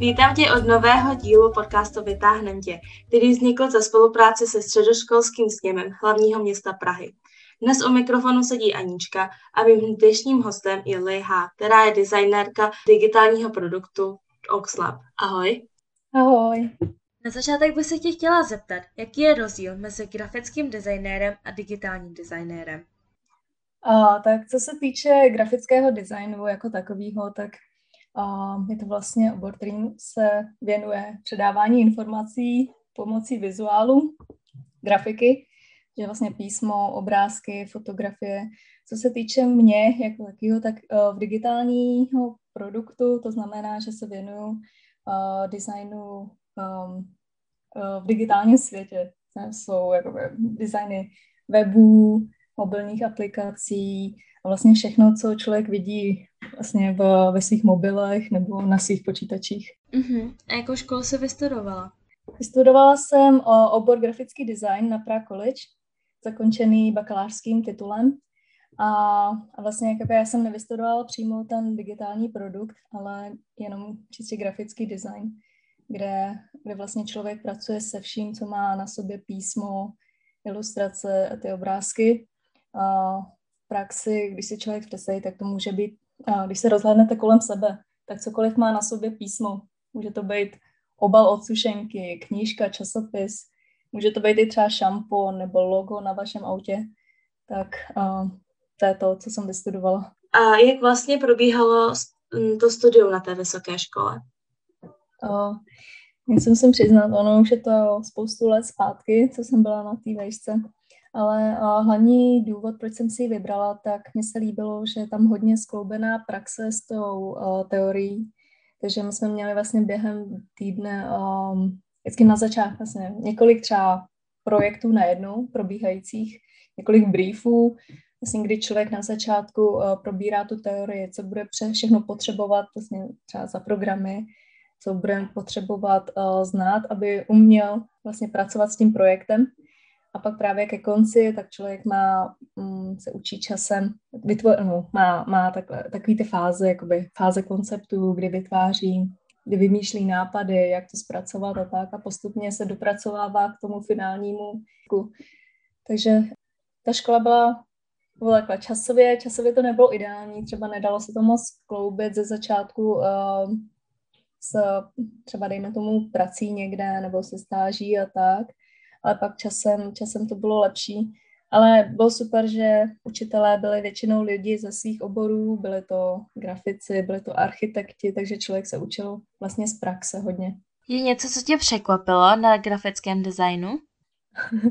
Vítám tě od nového dílu podcastu Vytáhnem tě, který vznikl za spolupráce se středoškolským sněmem hlavního města Prahy. Dnes u mikrofonu sedí Anička a mým dnešním hostem je Leha, která je designérka digitálního produktu Oxlab. Ahoj. Ahoj. Na začátek bych se tě chtěla zeptat, jaký je rozdíl mezi grafickým designérem a digitálním designérem? A, tak co se týče grafického designu jako takového, tak a, je to vlastně obor, kterým se věnuje předávání informací pomocí vizuálu, grafiky, že vlastně písmo, obrázky, fotografie. Co se týče mě jako takového, tak uh, v digitálního produktu, to znamená, že se věnuju uh, designu um, uh, v digitálním světě. Jsou jakoby designy webů, mobilních aplikací a vlastně všechno, co člověk vidí vlastně v, ve svých mobilech nebo na svých počítačích. Uh-huh. A jakou školu se vystudovala? Vystudovala jsem o obor grafický design na Prague College, zakončený bakalářským titulem. A, a vlastně jakoby já jsem nevystudovala přímo ten digitální produkt, ale jenom čistě grafický design, kde, kde vlastně člověk pracuje se vším, co má na sobě písmo, ilustrace a ty obrázky v praxi, když si člověk představí, tak to může být, když se rozhlednete kolem sebe, tak cokoliv má na sobě písmo. Může to být obal od sušenky, knížka, časopis, může to být i třeba šampon nebo logo na vašem autě. Tak to je to, co jsem vystudovala. A jak vlastně probíhalo to studium na té vysoké škole? Uh, já jsem se přiznat, ono už je to spoustu let zpátky, co jsem byla na té vejšce. Ale hlavní důvod, proč jsem si ji vybrala, tak mně se líbilo, že je tam hodně skloubená praxe s tou teorií. Takže my jsme měli vlastně během týdne um, vždycky na začátku vlastně několik třeba projektů najednou probíhajících, několik briefů, vlastně kdy člověk na začátku uh, probírá tu teorii, co bude všechno potřebovat vlastně třeba za programy, co bude potřebovat uh, znát, aby uměl vlastně pracovat s tím projektem. A pak právě ke konci, tak člověk má, um, se učí časem, vytvo, no, má, má takhle, takový ty fáze, jakoby fáze konceptu, kdy vytváří, kdy vymýšlí nápady, jak to zpracovat a tak a postupně se dopracovává k tomu finálnímu. Takže ta škola byla, byla takhle časově, časově to nebylo ideální, třeba nedalo se to moc kloubit ze začátku uh, s třeba dejme tomu prací někde nebo se stáží a tak ale pak časem, časem to bylo lepší. Ale bylo super, že učitelé byli většinou lidi ze svých oborů, byli to grafici, byli to architekti, takže člověk se učil vlastně z praxe hodně. Je něco, co tě překvapilo na grafickém designu? uh,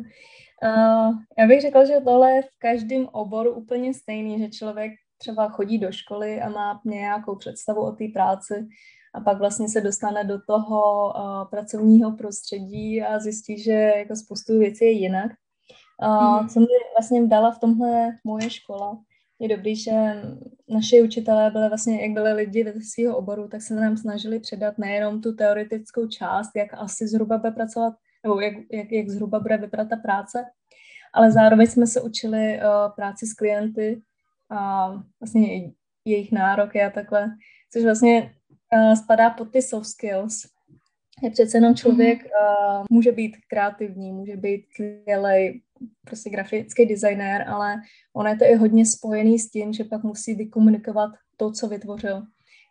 já bych řekla, že tohle je v každém oboru úplně stejný, že člověk třeba chodí do školy a má nějakou představu o té práci a pak vlastně se dostane do toho uh, pracovního prostředí a zjistí, že jako spoustu věcí je jinak. Uh. Co mi vlastně dala v tomhle moje škola, je dobrý, že naši učitelé byli vlastně, jak byli lidi ve svého oboru, tak se nám snažili předat nejenom tu teoretickou část, jak asi zhruba bude pracovat, nebo jak, jak, jak zhruba bude vypadat ta práce, ale zároveň jsme se učili uh, práci s klienty a vlastně jejich nároky a takhle, což vlastně uh, spadá pod ty soft skills. Je přece jenom člověk uh, může být kreativní, může být skvělý, prostě grafický designér, ale ono je to i hodně spojený s tím, že pak musí vykomunikovat to, co vytvořil.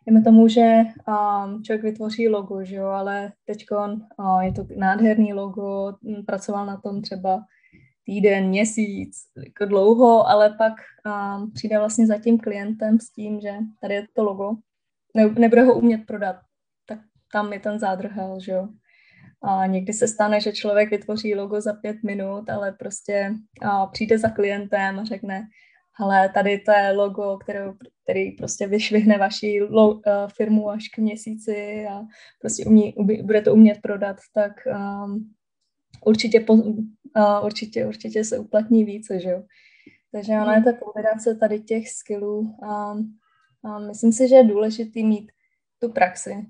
Dejme tomu, že um, člověk vytvoří logo, že jo, ale teď uh, je to nádherný logo, pracoval na tom třeba týden, měsíc, jako dlouho, ale pak um, přijde vlastně za tím klientem s tím, že tady je to logo ne, nebude ho umět prodat, tak tam je ten zádrhel, že jo. A někdy se stane, že člověk vytvoří logo za pět minut, ale prostě a přijde za klientem a řekne, ale tady to je logo, který, který prostě vyšvihne vaši lo, uh, firmu až k měsíci a prostě umí, bude to umět prodat, tak um, určitě, po, uh, určitě, určitě se uplatní více, že jo. Takže ona je ta kombinace tady těch skillů um, myslím si, že je důležité mít tu praxi.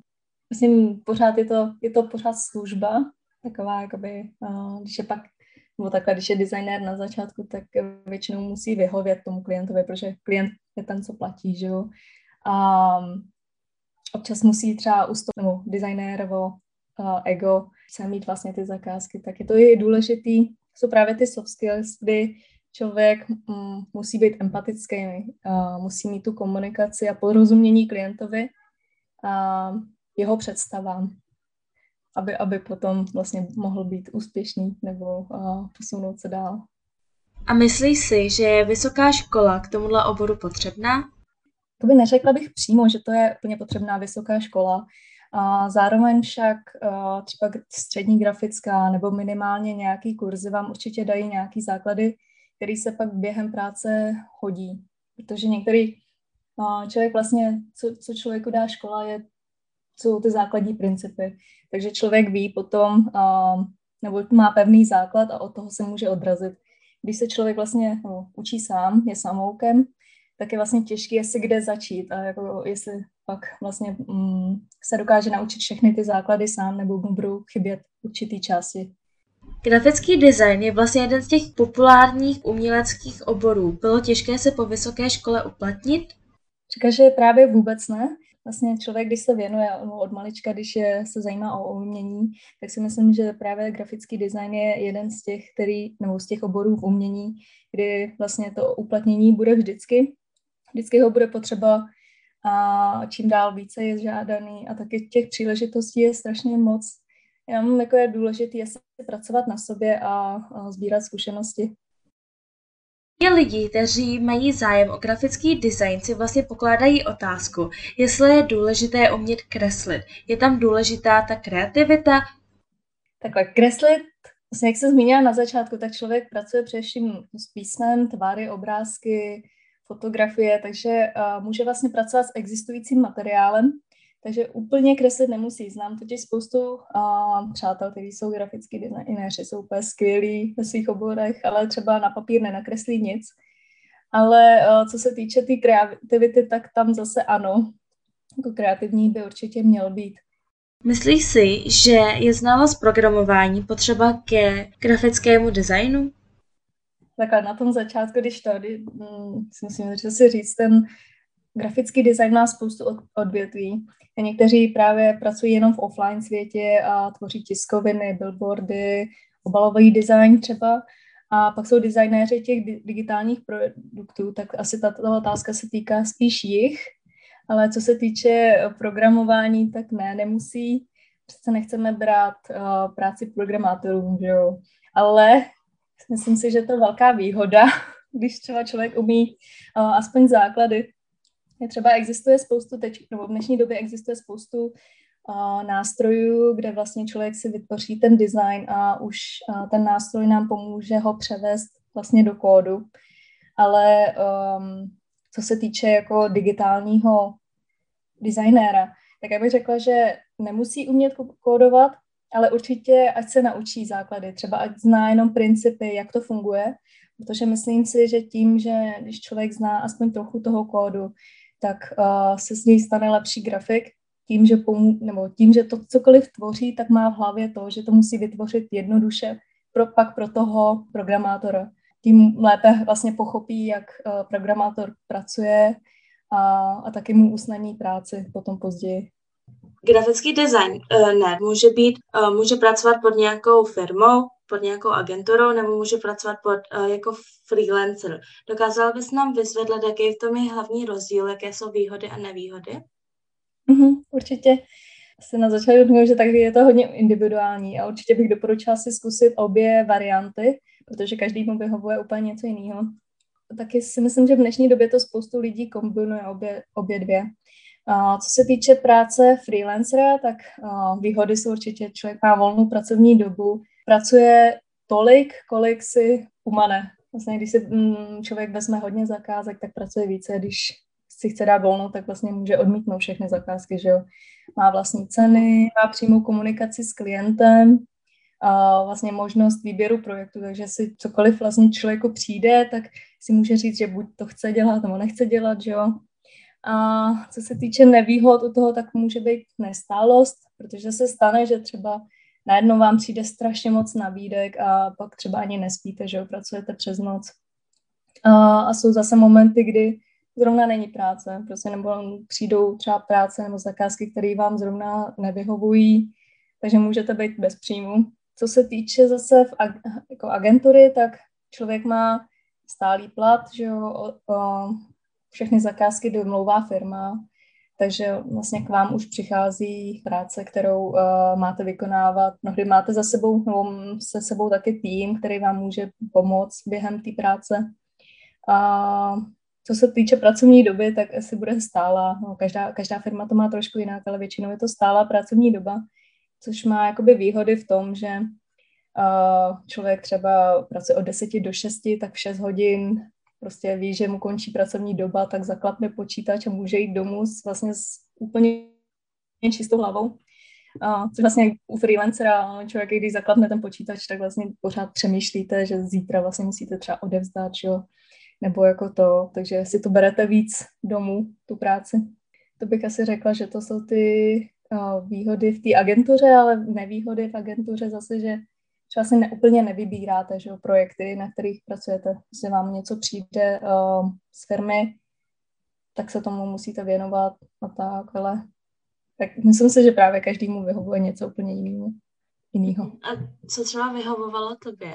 Myslím, pořád je to, je to pořád služba, taková, jakoby, když je pak, nebo takhle, když je designér na začátku, tak většinou musí vyhovět tomu klientovi, protože klient je ten, co platí, že jo. A, občas musí třeba ustoupit nebo designérovo ego, chce mít vlastně ty zakázky, tak je to i důležitý. Jsou právě ty soft skills, kdy člověk mm, musí být empatický, uh, musí mít tu komunikaci a porozumění klientovi a jeho představám, aby, aby potom vlastně mohl být úspěšný nebo uh, posunout se dál. A myslíš si, že je vysoká škola k tomuhle oboru potřebná? To by neřekla bych přímo, že to je úplně potřebná vysoká škola. A zároveň však třeba střední grafická nebo minimálně nějaký kurzy vám určitě dají nějaký základy, který se pak během práce hodí. Protože některý člověk vlastně, co, co člověku dá škola, je, jsou ty základní principy. Takže člověk ví potom, nebo má pevný základ a od toho se může odrazit. Když se člověk vlastně no, učí sám, je samoukem, tak je vlastně těžké, jestli kde začít a jako jestli pak vlastně mm, se dokáže naučit všechny ty základy sám nebo mu budou chybět určitý části. Grafický design je vlastně jeden z těch populárních uměleckých oborů. Bylo těžké se po vysoké škole uplatnit? Říká, že právě vůbec ne. Vlastně člověk, když se věnuje od malička, když je, se zajímá o umění, tak si myslím, že právě grafický design je jeden z těch, který, nebo z těch oborů v umění, kdy vlastně to uplatnění bude vždycky. Vždycky ho bude potřeba a čím dál více je žádaný a taky těch příležitostí je strašně moc. Já mám jako je důležité jestli pracovat na sobě a, a sbírat zkušenosti. Je lidí, kteří mají zájem o grafický design, si vlastně pokládají otázku, jestli je důležité umět kreslit. Je tam důležitá ta kreativita? Takhle, kreslit, vlastně jak se zmínila na začátku, tak člověk pracuje především s písmem, tvary, obrázky, fotografie, takže uh, může vlastně pracovat s existujícím materiálem, takže úplně kreslit nemusí. Znám totiž spoustu uh, přátel, kteří jsou grafický designéři, jsou úplně skvělí ve svých oborech, ale třeba na papír nenakreslí nic. Ale uh, co se týče té tý kreativity, tak tam zase ano, jako kreativní by určitě měl být. Myslíš si, že je znalost programování potřeba ke grafickému designu? takhle na tom začátku, když to, kdy, hm, si musím že si říct, ten grafický design má spoustu odvětví. A někteří právě pracují jenom v offline světě a tvoří tiskoviny, billboardy, obalový design třeba. A pak jsou designéři těch digitálních produktů, tak asi tato otázka se týká spíš jich. Ale co se týče programování, tak ne, nemusí. Přece nechceme brát uh, práci programátorům, že jo. Ale Myslím si, že to je velká výhoda, když třeba člověk umí uh, aspoň základy. Je třeba existuje spoustu, teď, nebo v dnešní době existuje spoustu nástrojů, kde vlastně člověk si vytvoří ten design a už ten nástroj nám pomůže ho převést vlastně do kódu. Ale um, co se týče jako digitálního designéra, tak já bych řekla, že nemusí umět kódovat, ale určitě, ať se naučí základy, třeba ať zná jenom principy, jak to funguje, protože myslím si, že tím, že když člověk zná aspoň trochu toho kódu, tak uh, se z něj stane lepší grafik, tím, že pomů- nebo tím, že to cokoliv tvoří, tak má v hlavě to, že to musí vytvořit jednoduše pro, pak pro toho programátora. Tím lépe vlastně pochopí, jak uh, programátor pracuje a, a taky mu usnadní práci potom později. Grafický design uh, ne, může být, uh, může pracovat pod nějakou firmou, pod nějakou agenturou, nebo může pracovat pod, uh, jako freelancer. Dokázal bys nám vysvětlit, jaký v tom je hlavní rozdíl, jaké jsou výhody a nevýhody? Mm-hmm, určitě. Asi na začátku že tak je to hodně individuální a určitě bych doporučila si zkusit obě varianty, protože každý mu vyhovuje úplně něco jiného. Taky si myslím, že v dnešní době to spoustu lidí kombinuje obě, obě dvě. Co se týče práce freelancera, tak výhody jsou určitě, člověk má volnou pracovní dobu, pracuje tolik, kolik si umane. Vlastně, když si mm, člověk vezme hodně zakázek, tak pracuje více, když si chce dát volno, tak vlastně může odmítnout všechny zakázky, že jo. Má vlastní ceny, má přímou komunikaci s klientem, a vlastně možnost výběru projektu, takže si cokoliv vlastně člověku přijde, tak si může říct, že buď to chce dělat, nebo nechce dělat, že jo. A co se týče nevýhod u toho, tak může být nestálost, protože se stane, že třeba najednou vám přijde strašně moc nabídek a pak třeba ani nespíte, že jo, pracujete přes noc. A, a jsou zase momenty, kdy zrovna není práce, prostě nebo přijdou třeba práce nebo zakázky, které vám zrovna nevyhovují, takže můžete být bez příjmu. Co se týče zase v ag- jako agentury, tak člověk má stálý plat, že jo, o, o, všechny zakázky domlouvá firma, takže vlastně k vám už přichází práce, kterou uh, máte vykonávat. Mnohdy máte za sebou nebo se sebou taky tým, který vám může pomoct během té práce. A co se týče pracovní doby, tak asi bude stála. No, každá, každá firma to má trošku jinak, ale většinou je to stála pracovní doba, což má jakoby výhody v tom, že uh, člověk třeba pracuje od 10 do 6, tak v 6 hodin prostě ví, že mu končí pracovní doba, tak zaklapne počítač a může jít domů s, vlastně s úplně čistou hlavou. A což vlastně u freelancera, člověk, když zaklapne ten počítač, tak vlastně pořád přemýšlíte, že zítra vlastně musíte třeba odevzdat, jo, nebo jako to, takže si to berete víc domů, tu práci. To bych asi řekla, že to jsou ty výhody v té agentuře, ale nevýhody v agentuře zase, že třeba si neúplně nevybíráte že, projekty, na kterých pracujete. Když vám něco přijde uh, z firmy, tak se tomu musíte věnovat a tak, ale tak myslím si, že právě každému vyhovuje něco úplně jiného. Jinýho. A co třeba vyhovovalo tobě?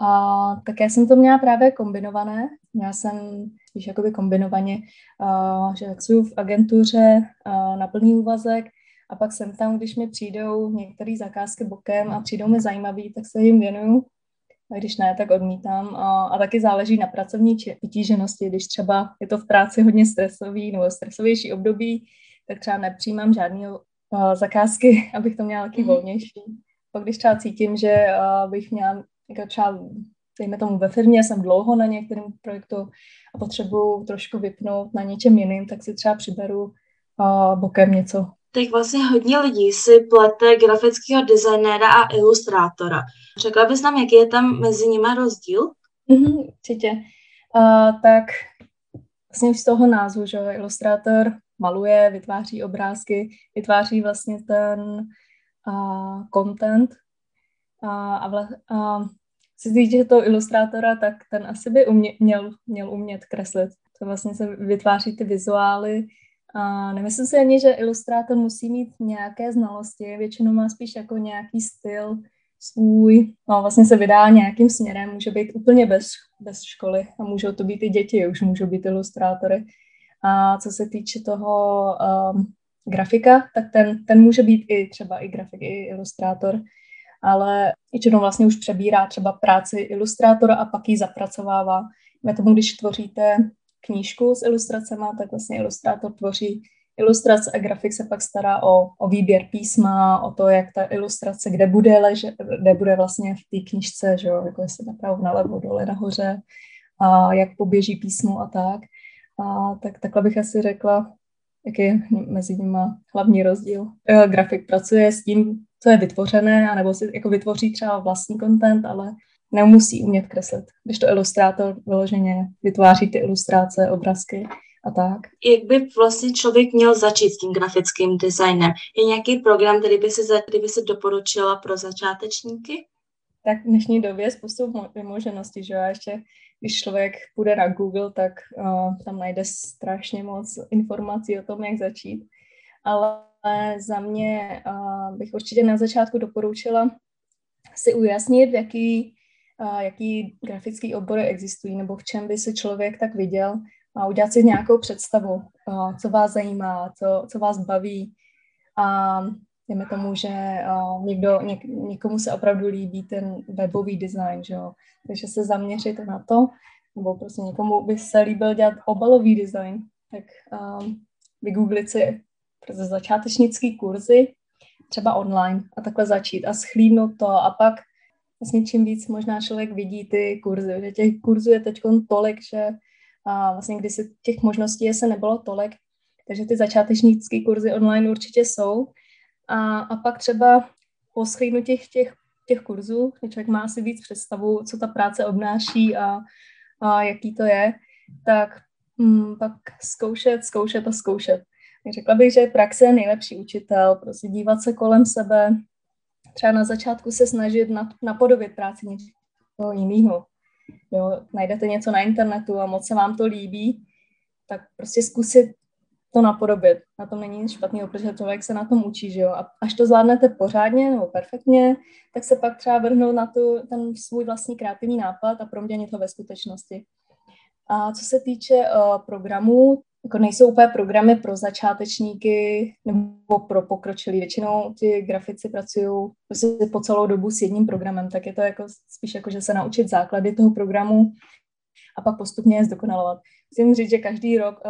A, tak já jsem to měla právě kombinované. Já jsem spíš jakoby kombinovaně, uh, že pracuji v agentuře uh, na plný úvazek a pak jsem tam, když mi přijdou některé zakázky bokem a přijdou mi zajímavý, tak se jim věnuju. A když ne, tak odmítám. A, a taky záleží na pracovní vytíženosti. Když třeba je to v práci hodně stresový nebo stresovější období, tak třeba nepřijímám žádný uh, zakázky, abych to měla taky mhm. volnější. Pak když třeba cítím, že uh, bych měla jako třeba, dejme tomu ve firmě, jsem dlouho na některém projektu a potřebuju trošku vypnout na něčem jiným, tak si třeba přiberu uh, bokem něco tak vlastně hodně lidí si plete grafického designéra a ilustrátora. Řekla bys nám, jaký je tam mezi nimi rozdíl? Mm-hmm, určitě. Uh, tak vlastně z toho názvu, že ilustrátor maluje, vytváří obrázky, vytváří vlastně ten uh, content uh, a, vla, uh, si týče toho ilustrátora, tak ten asi by umě, měl, měl umět kreslit. To vlastně se vytváří ty vizuály, a nemyslím si ani, že ilustrátor musí mít nějaké znalosti, většinou má spíš jako nějaký styl svůj, no, vlastně se vydá nějakým směrem, může být úplně bez, bez školy a můžou to být i děti, už můžou být ilustrátory. A co se týče toho um, grafika, tak ten, ten může být i třeba i grafik, i ilustrátor, ale většinou vlastně už přebírá třeba práci ilustrátora a pak ji zapracovává. Na tomu, když tvoříte knížku s ilustracemi, tak vlastně ilustrátor tvoří ilustrace a grafik se pak stará o, o výběr písma, o to, jak ta ilustrace, kde bude, leže, kde bude vlastně v té knižce, že jo, jako jestli napravo, nalevo, dole, nahoře, a jak poběží písmo a tak. A tak takhle bych asi řekla, jaký je mezi nimi hlavní rozdíl. E, grafik pracuje s tím, co je vytvořené, anebo si jako vytvoří třeba vlastní content, ale nemusí umět kreslit. Když to ilustrátor vyloženě vytváří ty ilustrace, obrazky a tak. Jak by vlastně člověk měl začít s tím grafickým designem? Je nějaký program, který by si, který by si doporučila pro začátečníky? Tak v dnešní době je spoustu možností, že jo? A ještě když člověk půjde na Google, tak uh, tam najde strašně moc informací o tom, jak začít. Ale za mě uh, bych určitě na začátku doporučila si ujasnit, v jaký jaký grafický obory existují, nebo v čem by se člověk tak viděl a udělat si nějakou představu, co vás zajímá, co, co vás baví. A dejme tomu, že někdo, něk, někomu se opravdu líbí ten webový design, že jo? takže se zaměřit na to, nebo prostě někomu by se líbil dělat obalový design, tak um, vygooglit si prostě začátečnický kurzy, třeba online a takhle začít a schlídnout to a pak vlastně čím víc možná člověk vidí ty kurzy, že těch kurzů je teď tolik, že a vlastně když se těch možností se nebylo tolik, takže ty začátečnické kurzy online určitě jsou. A, a pak třeba po těch, těch, těch kurzů, kdy člověk má asi víc představu, co ta práce obnáší a, a jaký to je, tak hm, pak zkoušet, zkoušet a zkoušet. Řekla bych, že praxe je nejlepší učitel, prostě dívat se kolem sebe, třeba na začátku se snažit napodobit práci něčeho jiného. Jo, najdete něco na internetu a moc se vám to líbí, tak prostě zkusit to napodobit. Na tom není nic špatného, protože člověk se na tom učí, že jo. A až to zvládnete pořádně nebo perfektně, tak se pak třeba vrhnout na tu, ten svůj vlastní kreativní nápad a proměnit to ve skutečnosti. A co se týče uh, programů, jako nejsou úplně programy pro začátečníky nebo pro pokročilí. Většinou ty grafici pracují prostě po celou dobu s jedním programem, tak je to jako spíš jako, že se naučit základy toho programu a pak postupně je zdokonalovat. Musím říct, že každý rok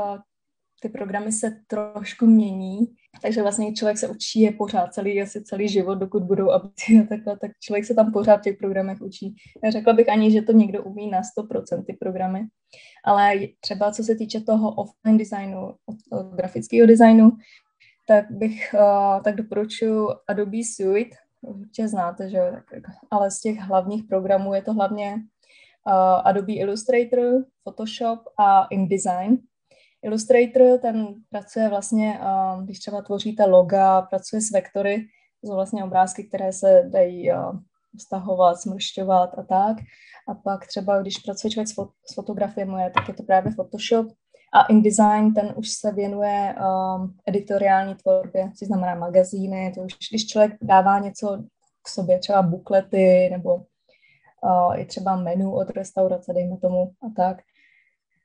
ty programy se trošku mění, takže vlastně člověk se učí je pořád celý, asi celý život, dokud budou a takhle, tak člověk se tam pořád v těch programech učí. Neřekla bych ani, že to někdo umí na 100% ty programy, ale třeba co se týče toho offline designu, grafického designu, tak bych, uh, tak doporučuji Adobe Suite, určitě znáte, že ale z těch hlavních programů je to hlavně uh, Adobe Illustrator, Photoshop a InDesign. Illustrator, ten pracuje vlastně, když třeba tvoříte loga, pracuje s vektory, to jsou vlastně obrázky, které se dají stahovat, smršťovat a tak. A pak třeba, když pracuje člověk s, fot- s fotografiemi, tak je to právě Photoshop. A InDesign, ten už se věnuje um, editoriální tvorbě, což znamená magazíny, to už, když člověk dává něco k sobě, třeba buklety nebo uh, i třeba menu od restaurace, dejme tomu a tak.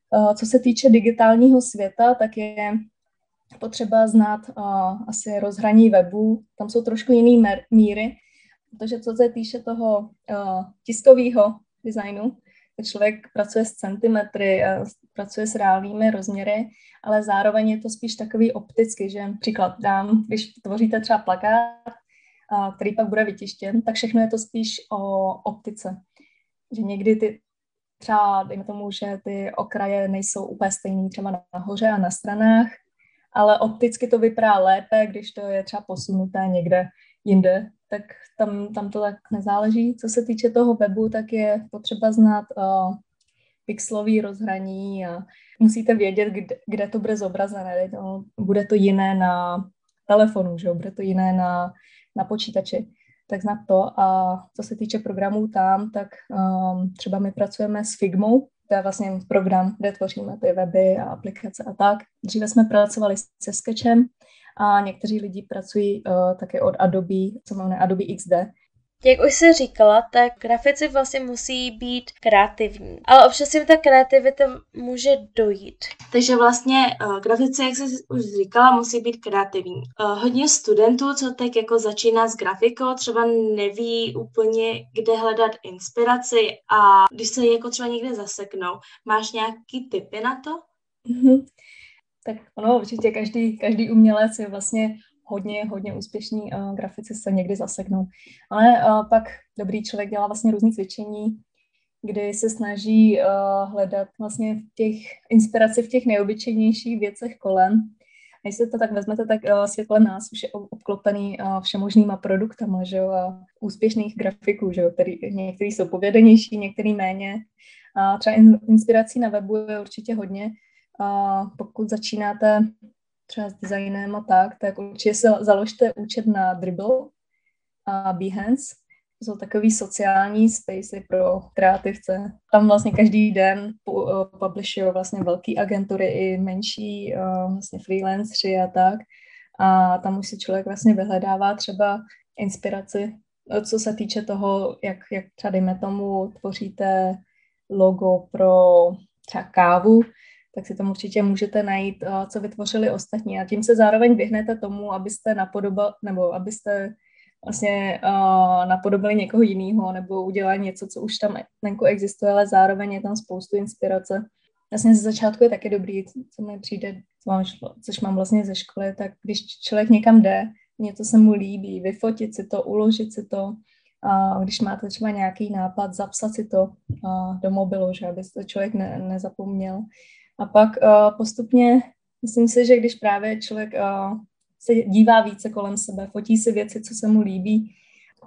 Uh, co se týče digitálního světa, tak je potřeba znát uh, asi rozhraní webu. Tam jsou trošku jiné míry, protože co se týče toho uh, tiskového designu, člověk pracuje s centimetry, pracuje s reálnými rozměry, ale zároveň je to spíš takový opticky, že příklad dám, když tvoříte třeba plakát, který pak bude vytištěn, tak všechno je to spíš o optice. Že někdy ty, třeba, dejme tomu, že ty okraje nejsou úplně stejný třeba nahoře a na stranách, ale opticky to vypadá lépe, když to je třeba posunuté někde jinde, tak tam, tam to tak nezáleží. Co se týče toho webu, tak je potřeba znát uh, pixelový rozhraní a musíte vědět, kde, kde to bude zobrazené. To, bude to jiné na telefonu, že? bude to jiné na, na počítači. Tak znát to. A co se týče programů tam, tak um, třeba my pracujeme s Figmou, to je vlastně program, kde tvoříme ty weby a aplikace a tak. Dříve jsme pracovali se Sketchem, a někteří lidi pracují uh, také od Adobe, co máme Adobe XD, jak už jsi říkala, tak grafici vlastně musí být kreativní, ale občas jim ta kreativita může dojít. Takže vlastně uh, grafici, jak jsi už říkala, musí být kreativní. Uh, hodně studentů, co teď jako začíná s grafikou, třeba neví úplně, kde hledat inspiraci a když se jako třeba někde zaseknou, máš nějaký tipy na to? Mm-hmm tak ono určitě každý, každý umělec je vlastně hodně, hodně úspěšný uh, grafici se někdy zaseknou. Ale uh, pak dobrý člověk dělá vlastně různý cvičení, kdy se snaží uh, hledat vlastně v těch inspiraci v těch nejobyčejnějších věcech kolem. A jestli to tak vezmete, tak uh, svět kolem nás už je obklopený uh, všemožnýma produktama, že jo, a úspěšných grafiků, že jo, který, některý jsou povědenější, některý méně. A třeba inspirací na webu je určitě hodně, a pokud začínáte třeba s designem a tak, tak určitě se založte účet na Dribble a Behance. To jsou takový sociální spacey pro kreativce. Tam vlastně každý den publishují vlastně velké agentury i menší vlastně freelanceri a tak. A tam už si člověk vlastně vyhledává třeba inspiraci, co se týče toho, jak, jak třeba dejme tomu tvoříte logo pro třeba kávu, tak si tam určitě můžete najít, eh, co vytvořili ostatní. A tím se zároveň vyhnete tomu, abyste napodobili, nebo abyste vlastně uh, napodobili někoho jiného, nebo udělali něco, co už tam venku existuje, ale zároveň je tam spoustu inspirace. Vlastně ze začátku je taky dobrý, co mi přijde, co mám, což mám vlastně ze školy, tak když člověk někam jde, něco se mu líbí, vyfotit si to, uložit si to, a když máte třeba nějaký nápad, zapsat si to uh, do mobilu, že aby to člověk ne, nezapomněl. A pak uh, postupně, myslím si, že když právě člověk uh, se dívá více kolem sebe, fotí si věci, co se mu líbí,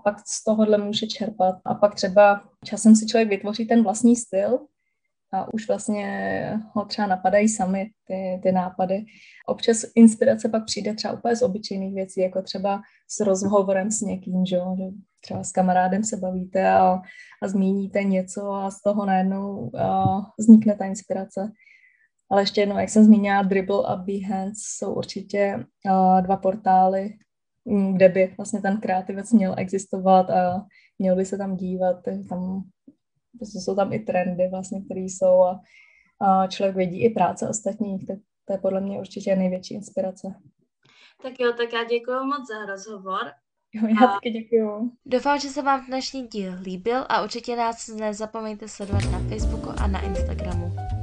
pak z tohohle může čerpat. A pak třeba časem si člověk vytvoří ten vlastní styl a už vlastně ho třeba napadají sami ty, ty nápady. Občas inspirace pak přijde třeba úplně z obyčejných věcí, jako třeba s rozhovorem s někým, že, že třeba s kamarádem se bavíte a, a zmíníte něco a z toho najednou a vznikne ta inspirace. Ale ještě jednou, jak jsem zmínila, Dribble a Behance jsou určitě uh, dva portály, mm, kde by vlastně ten kreativec měl existovat a měl by se tam dívat, tam prostě jsou tam i trendy vlastně, které jsou a, a člověk vidí i práce ostatních, tak to je podle mě určitě největší inspirace. Tak jo, tak já děkuji moc za rozhovor. Jo, já a... taky děkuji. Doufám, že se vám dnešní díl líbil a určitě nás nezapomeňte sledovat na Facebooku a na Instagramu.